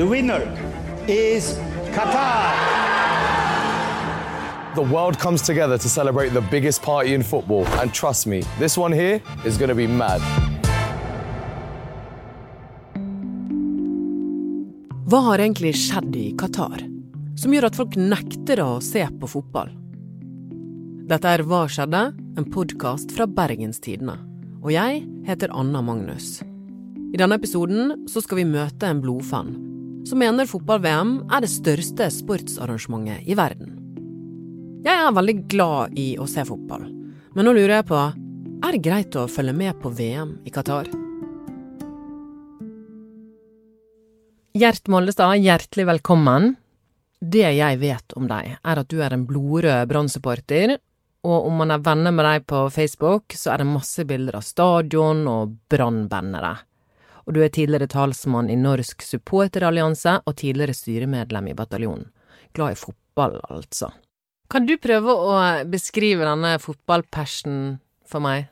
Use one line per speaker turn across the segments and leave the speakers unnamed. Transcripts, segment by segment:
The winner is Qatar.
The world comes together to celebrate the biggest party in football. And trust me, this one here is going to be mad.
Hva har egentlig skjedd i Qatar som gjør at folk nekter å se på fotball? Dette er Hva skjedde? En podkast fra Bergenstidene. Og jeg heter Anna Magnus. I denne episoden så skal vi møte en blodfan som mener fotball-VM er det største sportsarrangementet i verden. Jeg er veldig glad i å se fotball, men nå lurer jeg på er det greit å følge med på VM i Qatar? Gjert Mollestad, hjertelig velkommen. Det jeg vet om deg, er at du er en blodrød Brann-supporter, og om man er venner med deg på Facebook, så er det masse bilder av stadion og Brann-bannere. Og du er tidligere talsmann i Norsk supporterallianse og tidligere styremedlem i bataljonen. Glad i fotball, altså. Kan du prøve å beskrive denne fotballpassionen for meg?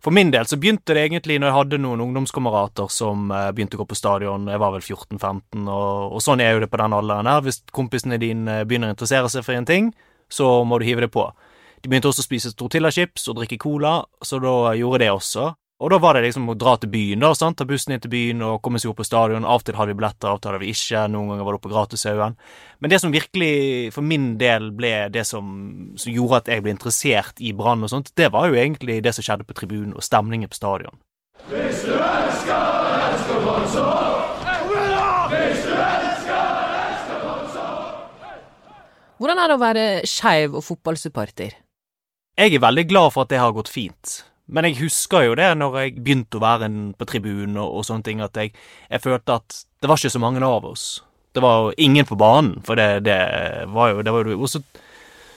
For min del så begynte det egentlig når jeg hadde noen ungdomskamerater som eh, begynte å gå på stadion. Jeg var vel 14-15, og, og, sånn er jo det på den alderen her. Hvis kompisene dine begynner å interessere seg for en ting, så må du hive det på. De begynte også å spise tortillachips og drikke cola, så da gjorde det også. Og da var det liksom å dra til byen, da, sant? ta bussen inn til byen og komme seg opp på stadion. Av og til hadde vi billetter, av og til hadde vi ikke. Noen ganger var det oppe på Gratishaugen. Men det som virkelig for min del ble det som, som gjorde at jeg ble interessert i Brann og sånt, det var jo egentlig det som skjedde på tribunen og stemningen på stadion. Hvis du elsker, elsker Brann så
Hvis du elsker, elsker Brann så Hvordan er det å være skeiv og fotballsupporter?
Jeg er veldig glad for at det har gått fint. Men jeg husker jo det når jeg begynte å være på tribunen og, og, sånne ting, at jeg, jeg, følte at det var ikke så mange av oss. Det var jo ingen på banen, for det, det var jo det var jo også,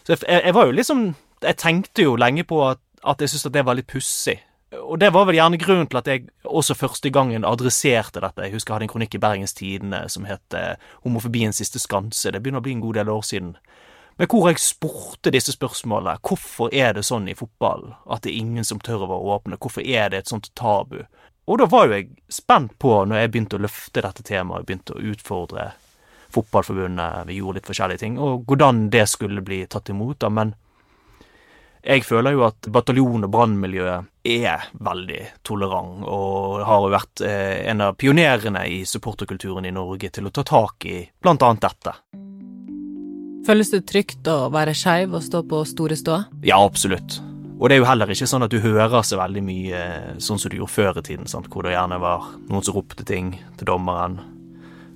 Så jeg, jeg, var jo liksom Jeg tenkte jo lenge på at, at jeg syntes at det var litt pussig. Og det var vel gjerne grunnen til at jeg også første gangen adresserte dette. Jeg husker jeg hadde en kronikk i Bergens Tidende som het 'Homofobiens siste skanse'. Det begynner å bli en god del år siden. Men hvor jeg spurte disse spørsmålene. Hvorfor er det sånn i fotball at det er ingen som tør å være åpne? Hvorfor er det et sånt tabu? Og da var jo jeg spent på, når jeg begynte å løfte dette temaet, begynte å utfordre Fotballforbundet, vi gjorde litt forskjellige ting, og hvordan det skulle bli tatt imot. da, Men jeg føler jo at bataljon- og brannmiljøet er veldig tolerant, og har jo vært eh, en av pionerene i supporterkulturen i Norge til å ta tak i blant annet dette.
Føles det trygt å være skeiv og stå på store stå?
Ja, absolutt. Og det er jo heller ikke sånn at du hører så veldig mye eh, sånn som du gjorde før i tiden, sant? hvor det gjerne var noen som ropte ting til dommeren.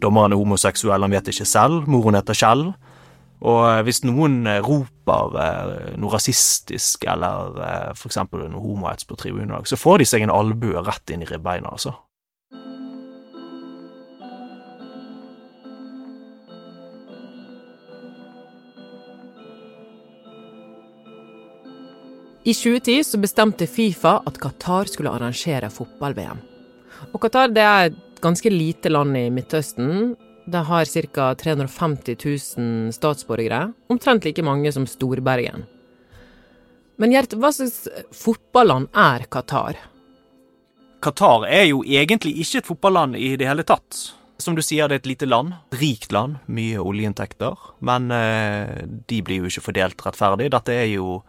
Dommeren er homoseksuell, han vet ikke selv. Moren heter Kjell. Og eh, hvis noen eh, roper noe rasistisk eller eksempel noe homohets på tribunen, så får de seg en albue rett inn i ribbeina, altså.
I 2010 så bestemte Fifa at Qatar skulle arrangere fotball-VM. Og Qatar det er et ganske lite land i Midtøsten. Det har ca. 350 000 statsborgere, omtrent like mange som Storbergen. Men Gjert, hva slags fotballand er Qatar?
Qatar er jo egentlig ikke et fotballand i det hele tatt. Som du sier, det er et lite land. Rikt land. Mye oljeinntekter. Men eh, de blir jo ikke fordelt rettferdig. Dette er jo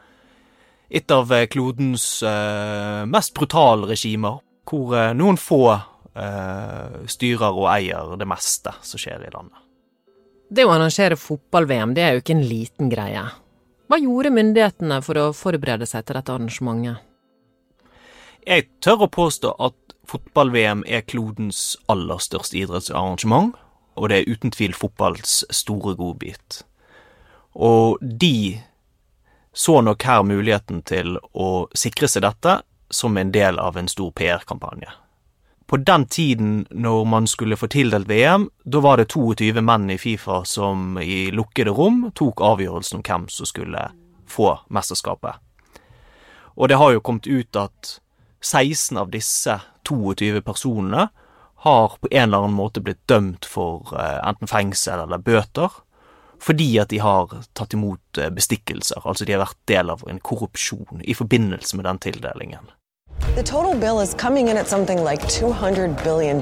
et av eh, klodens uh, mest brutale regimer, hvor uh, noen få styrer og eier det meste som skjer i landet.
Det å arrangere fotball-VM, det er jo ikke en liten greie. Hva gjorde myndighetene for å forberede seg til dette arrangementet?
Jeg tør å påstå at fotball-VM er klodens aller største idrettsarrangement, og det er uten tvil fotballs store godbit. Og de så nok her muligheten til å sikre seg dette som en del av en stor PR-kampanje. På den tiden når man skulle få tildelt VM, da var det 22 menn i Fifa som i lukkede rom tok avgjørelsen om hvem som skulle få mesterskapet. Og det har jo kommet ut at 16 av disse 22 personene har på en eller annen måte blitt dømt for eh, enten fengsel eller bøter, fordi at de har tatt imot eh, bestikkelser. Altså de har vært del av en korrupsjon i forbindelse med den tildelingen.
The total bill is coming in at something like $200 billion,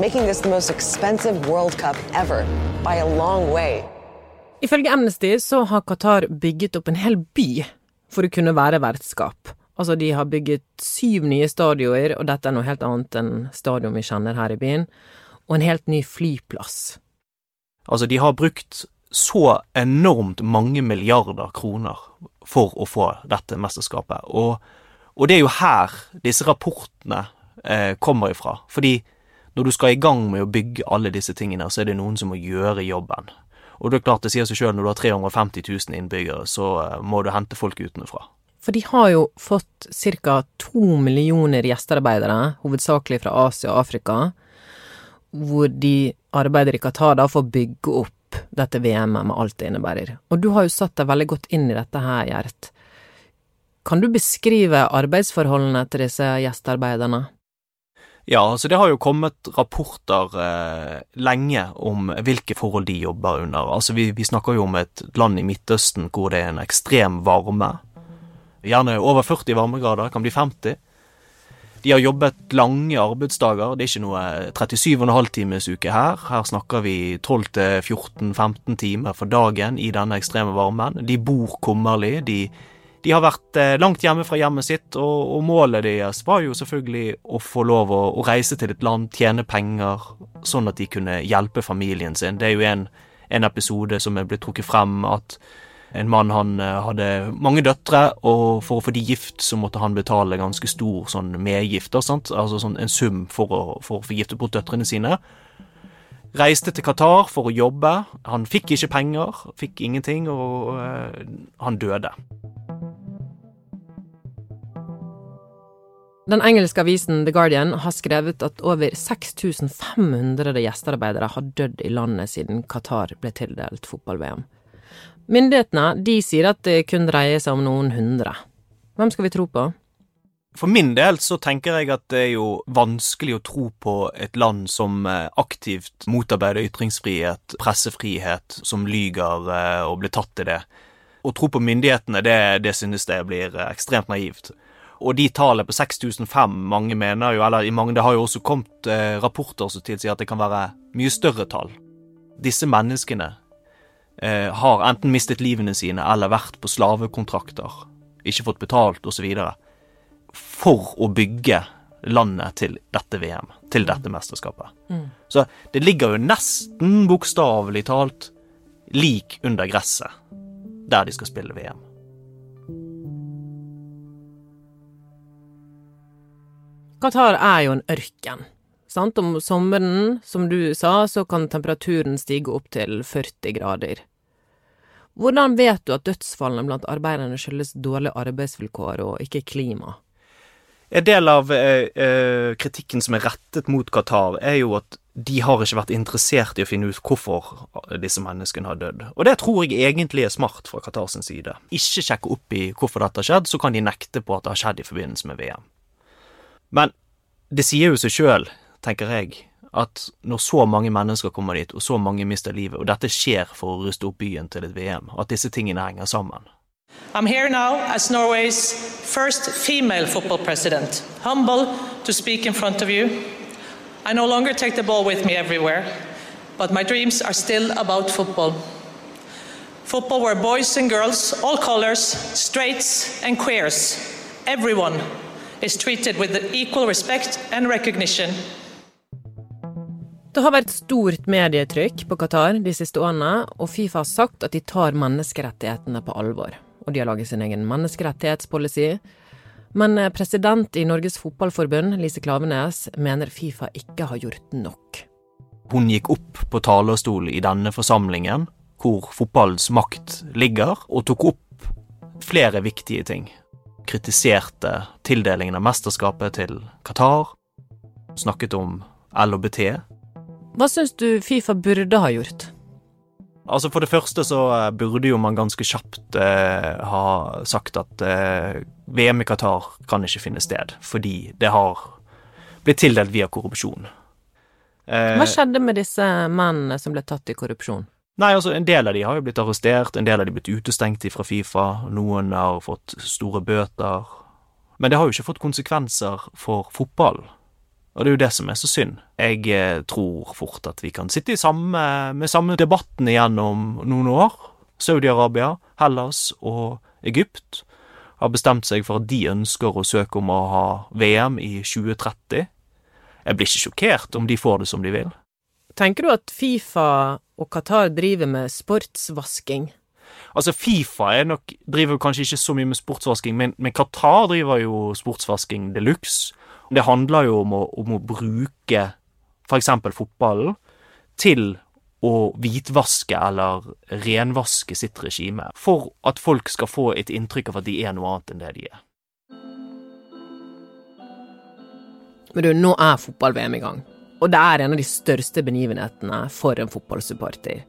making this the most expensive World Cup ever by a long way.
Ifølge Amnesty så har Qatar bygget opp en hel by for å kunne være vertskap. Altså, de har bygget syv nye stadioner, og dette er noe helt annet enn stadion vi kjenner her i byen, og en helt ny flyplass.
Altså, de har brukt så enormt mange milliarder kroner for å få dette mesterskapet, og, og det er jo her disse rapportene eh, kommer ifra. Fordi når du skal i gang med å bygge alle disse tingene, så er det noen som må gjøre jobben. Og det er klart det sier seg sjøl, når du har 350 000 innbyggere, så eh, må du hente folk utenfra.
For de har jo fått ca. to millioner gjestearbeidere, hovedsakelig fra Asia og Afrika, hvor de arbeider i Qatar da for å bygge opp dette VM-et med alt det innebærer. Og du har jo satt deg veldig godt inn i dette her, Gjert. Kan du beskrive arbeidsforholdene til disse gjestearbeiderne?
Ja, altså det har jo kommet rapporter eh, lenge om hvilke forhold de jobber under. Altså vi, vi, snakker jo om et land i Midtøsten hvor det er en ekstrem varme. Gjerne over 40 varmegrader, kan bli 50. De har jobbet lange arbeidsdager. Det er ikke noe 37,5 times uke her. Her snakker vi 12-14-15 timer for dagen i denne ekstreme varmen. De bor kummerlig. de de har vært eh, langt hjemme fra hjemmet sitt, og, og målet deres var jo selvfølgelig å få lov å, å, reise til et land, tjene penger, sånn at de kunne hjelpe familien sin. Det er jo en, en episode som er blitt trukket frem, at en mann han eh, hadde mange døtre, og for å få de gift, så måtte han betale ganske stor sånn medgift, altså sånn en sum for å, for å få gifte bort døtrene sine. Reiste til Qatar for å jobbe. Han fikk ikke penger, fikk ingenting, og øh, han døde.
Den engelske avisen The Guardian har skrevet at over 6500 gjestearbeidere har dødd i landet siden Qatar ble tildelt fotball-VM. Myndighetene de sier at det kun dreier seg om noen hundre. Hvem skal vi tro på?
For min del så tenker jeg at det er jo vanskelig å tro på et land som eh, aktivt motarbeider ytringsfrihet, pressefrihet, som lyger eh, og blir tatt i det. Å tro på myndighetene, det, det synes jeg blir eh, ekstremt naivt. Og de tallene på 6005, mange mener jo, eller i mange, det har jo også kommet rapporter som tilsier at det kan være mye større tall. Disse menneskene eh, har enten mistet livene sine eller vært på slavekontrakter, ikke fått betalt osv. for å bygge landet til dette VM, til dette mesterskapet. Mm. Så det ligger jo nesten bokstavelig talt lik under gresset der de skal spille VM.
Qatar er jo en ørken. Sant? Om sommeren, som du sa, så kan temperaturen stige opp til 40 grader. Hvordan vet du at dødsfallene blant arbeiderne skyldes dårlige arbeidsvilkår og ikke klima?
En del av eh, eh, kritikken som er rettet mot Qatar, er jo at de har ikke vært interessert i å finne ut hvorfor disse menneskene har dødd. Og det tror jeg egentlig er smart fra Qatars side. Ikke sjekke opp i hvorfor dette har skjedd, så kan de nekte på at det har skjedd i forbindelse med VM. Men det sier jo seg sjøl, tenker jeg, at når så mange mennesker kommer dit, og så mange mister livet, og dette skjer for å ruste opp byen til et VM, at disse tingene henger sammen.
I'm here now as Norway's first female football president, humble to speak in front of you. I no longer take the ball with me everywhere, but my dreams are still about football. Football where boys and girls, all colors, straights and queers, everyone is treated with equal respect and recognition.
Det har vært stort medietrykk på Qatar de siste årene, og Fifa har sagt at de tar menneskerettighetene på alvor. Og de har laget sin egen menneskerettighetspolicy. Men eh, president i Norges Fotballforbund, Lise Klavenes, mener Fifa ikke har gjort nok.
Hun gikk opp på talerstol i denne forsamlingen, hvor fotballens makt ligger, og tok opp flere viktige ting kritiserte tildelingen av mesterskapet til Qatar, snakket om LHBT.
Hva syns du Fifa burde ha gjort?
Altså For det første så eh, burde jo man ganske kjapt eh, ha sagt at eh, VM i Qatar kan ikke finne sted, fordi det har blitt tildelt via korrupsjon.
Eh, Hva skjedde med disse mennene som ble tatt i korrupsjon?
Nei, altså En del av de har jo blitt arrestert, en del av de blitt utestengt fra Fifa, noen har fått store bøter. Men det har jo ikke fått konsekvenser for fotballen. Og det er jo det som er så synd. Jeg eh, tror fort at vi kan sitte samme, med samme debatten igjennom noen år. Saudi-Arabia, Hellas og Egypt har bestemt seg for at de ønsker å søke om å ha VM i 2030. Jeg blir ikke sjokkert om de får det som de vil.
Tenker du at Fifa og Qatar driver med sportsvasking?
Altså, Fifa er nok, driver kanskje ikke så mye med sportsvasking, men, men Qatar driver jo sportsvasking de luxe. Det handler jo om å, om å bruke f.eks. fotballen til å hvitvaske eller renvaske sitt regime, for at folk skal få et inntrykk av at de er noe annet enn det de er.
Men du, nå er fotball-VM i gang, og det er en av de største begivenhetene for en fotballsupporter.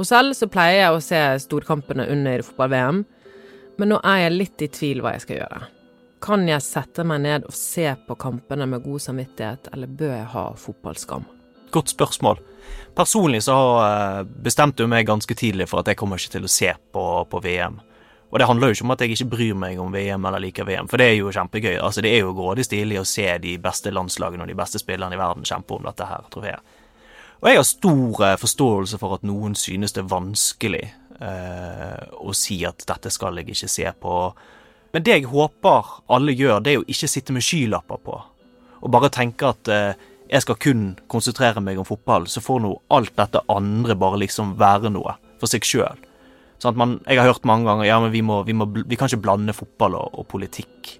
Og selv så pleier jeg å se storkampene under fotball-VM, men nå er jeg litt i tvil hva jeg skal gjøre. Kan jeg sette meg ned og se på kampene med god samvittighet, eller bør jeg ha fotballskam?
Godt spørsmål. Personlig så eh, bestemte jeg meg ganske tidlig for at jeg kommer ikke til å se på, på, VM. Og det handler jo ikke om at jeg ikke bryr meg om VM eller liker VM, for det er jo kjempegøy. Altså, det er jo grådig stilig å se de beste landslagene og de beste spillerne i verden kjempe om dette her trofeet. Og jeg har stor eh, forståelse for at noen synes det er vanskelig eh, å si at dette skal jeg ikke se på men det jeg håper alle gjør, det er å ikke sitte med skylapper på, og bare tenke at eh, jeg skal kun konsentrere meg om fotball, så får nå alt dette andre bare liksom være noe for seg sjøl. Sånn jeg har hørt mange ganger ja, men vi, må, vi, må, vi kan ikke blande fotball og, og politikk.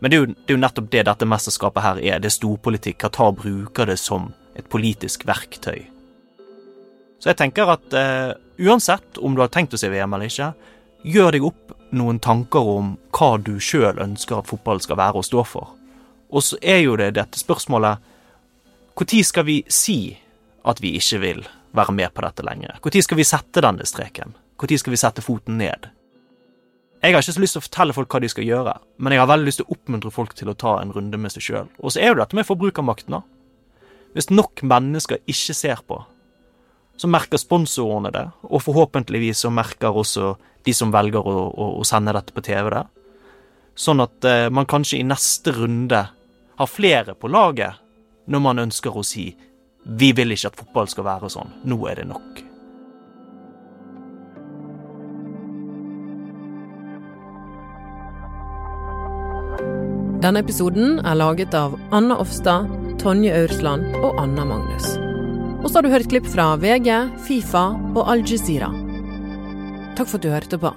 Men det er, jo, det er, jo, nettopp det dette mesterskapet her er. Det er storpolitikk. Qatar bruker det som et politisk verktøy. Så jeg tenker at eh, uansett om du har tenkt å se VM eller ikke, gjør deg opp noen tanker om hva du sjøl ønsker at fotball skal være og stå for. Og så er jo det dette spørsmålet Når skal vi si at vi ikke vil være med på dette lenger? Når skal vi sette denne streken? Når skal vi sette foten ned? Jeg har ikke så lyst til å fortelle folk hva de skal gjøre, men jeg har veldig lyst til å oppmuntre folk til å ta en runde med seg sjøl. Og så er jo dette med forbrukermakten, da. Hvis nok mennesker ikke ser på, så merker sponsorene det, og forhåpentligvis så merker også de som velger å, å, å sende dette på TV det. Sånn at eh, man kanskje i neste runde har flere på laget når man ønsker å si vi vil ikke at fotball skal være sånn, nå er det nok.
Denne episoden er laget av Anna Offstad, Tonje Aursland og Anna Magnus. Og så har du hørt klipp fra VG, Fifa og Al Jazeera. Takk for at du hørte på.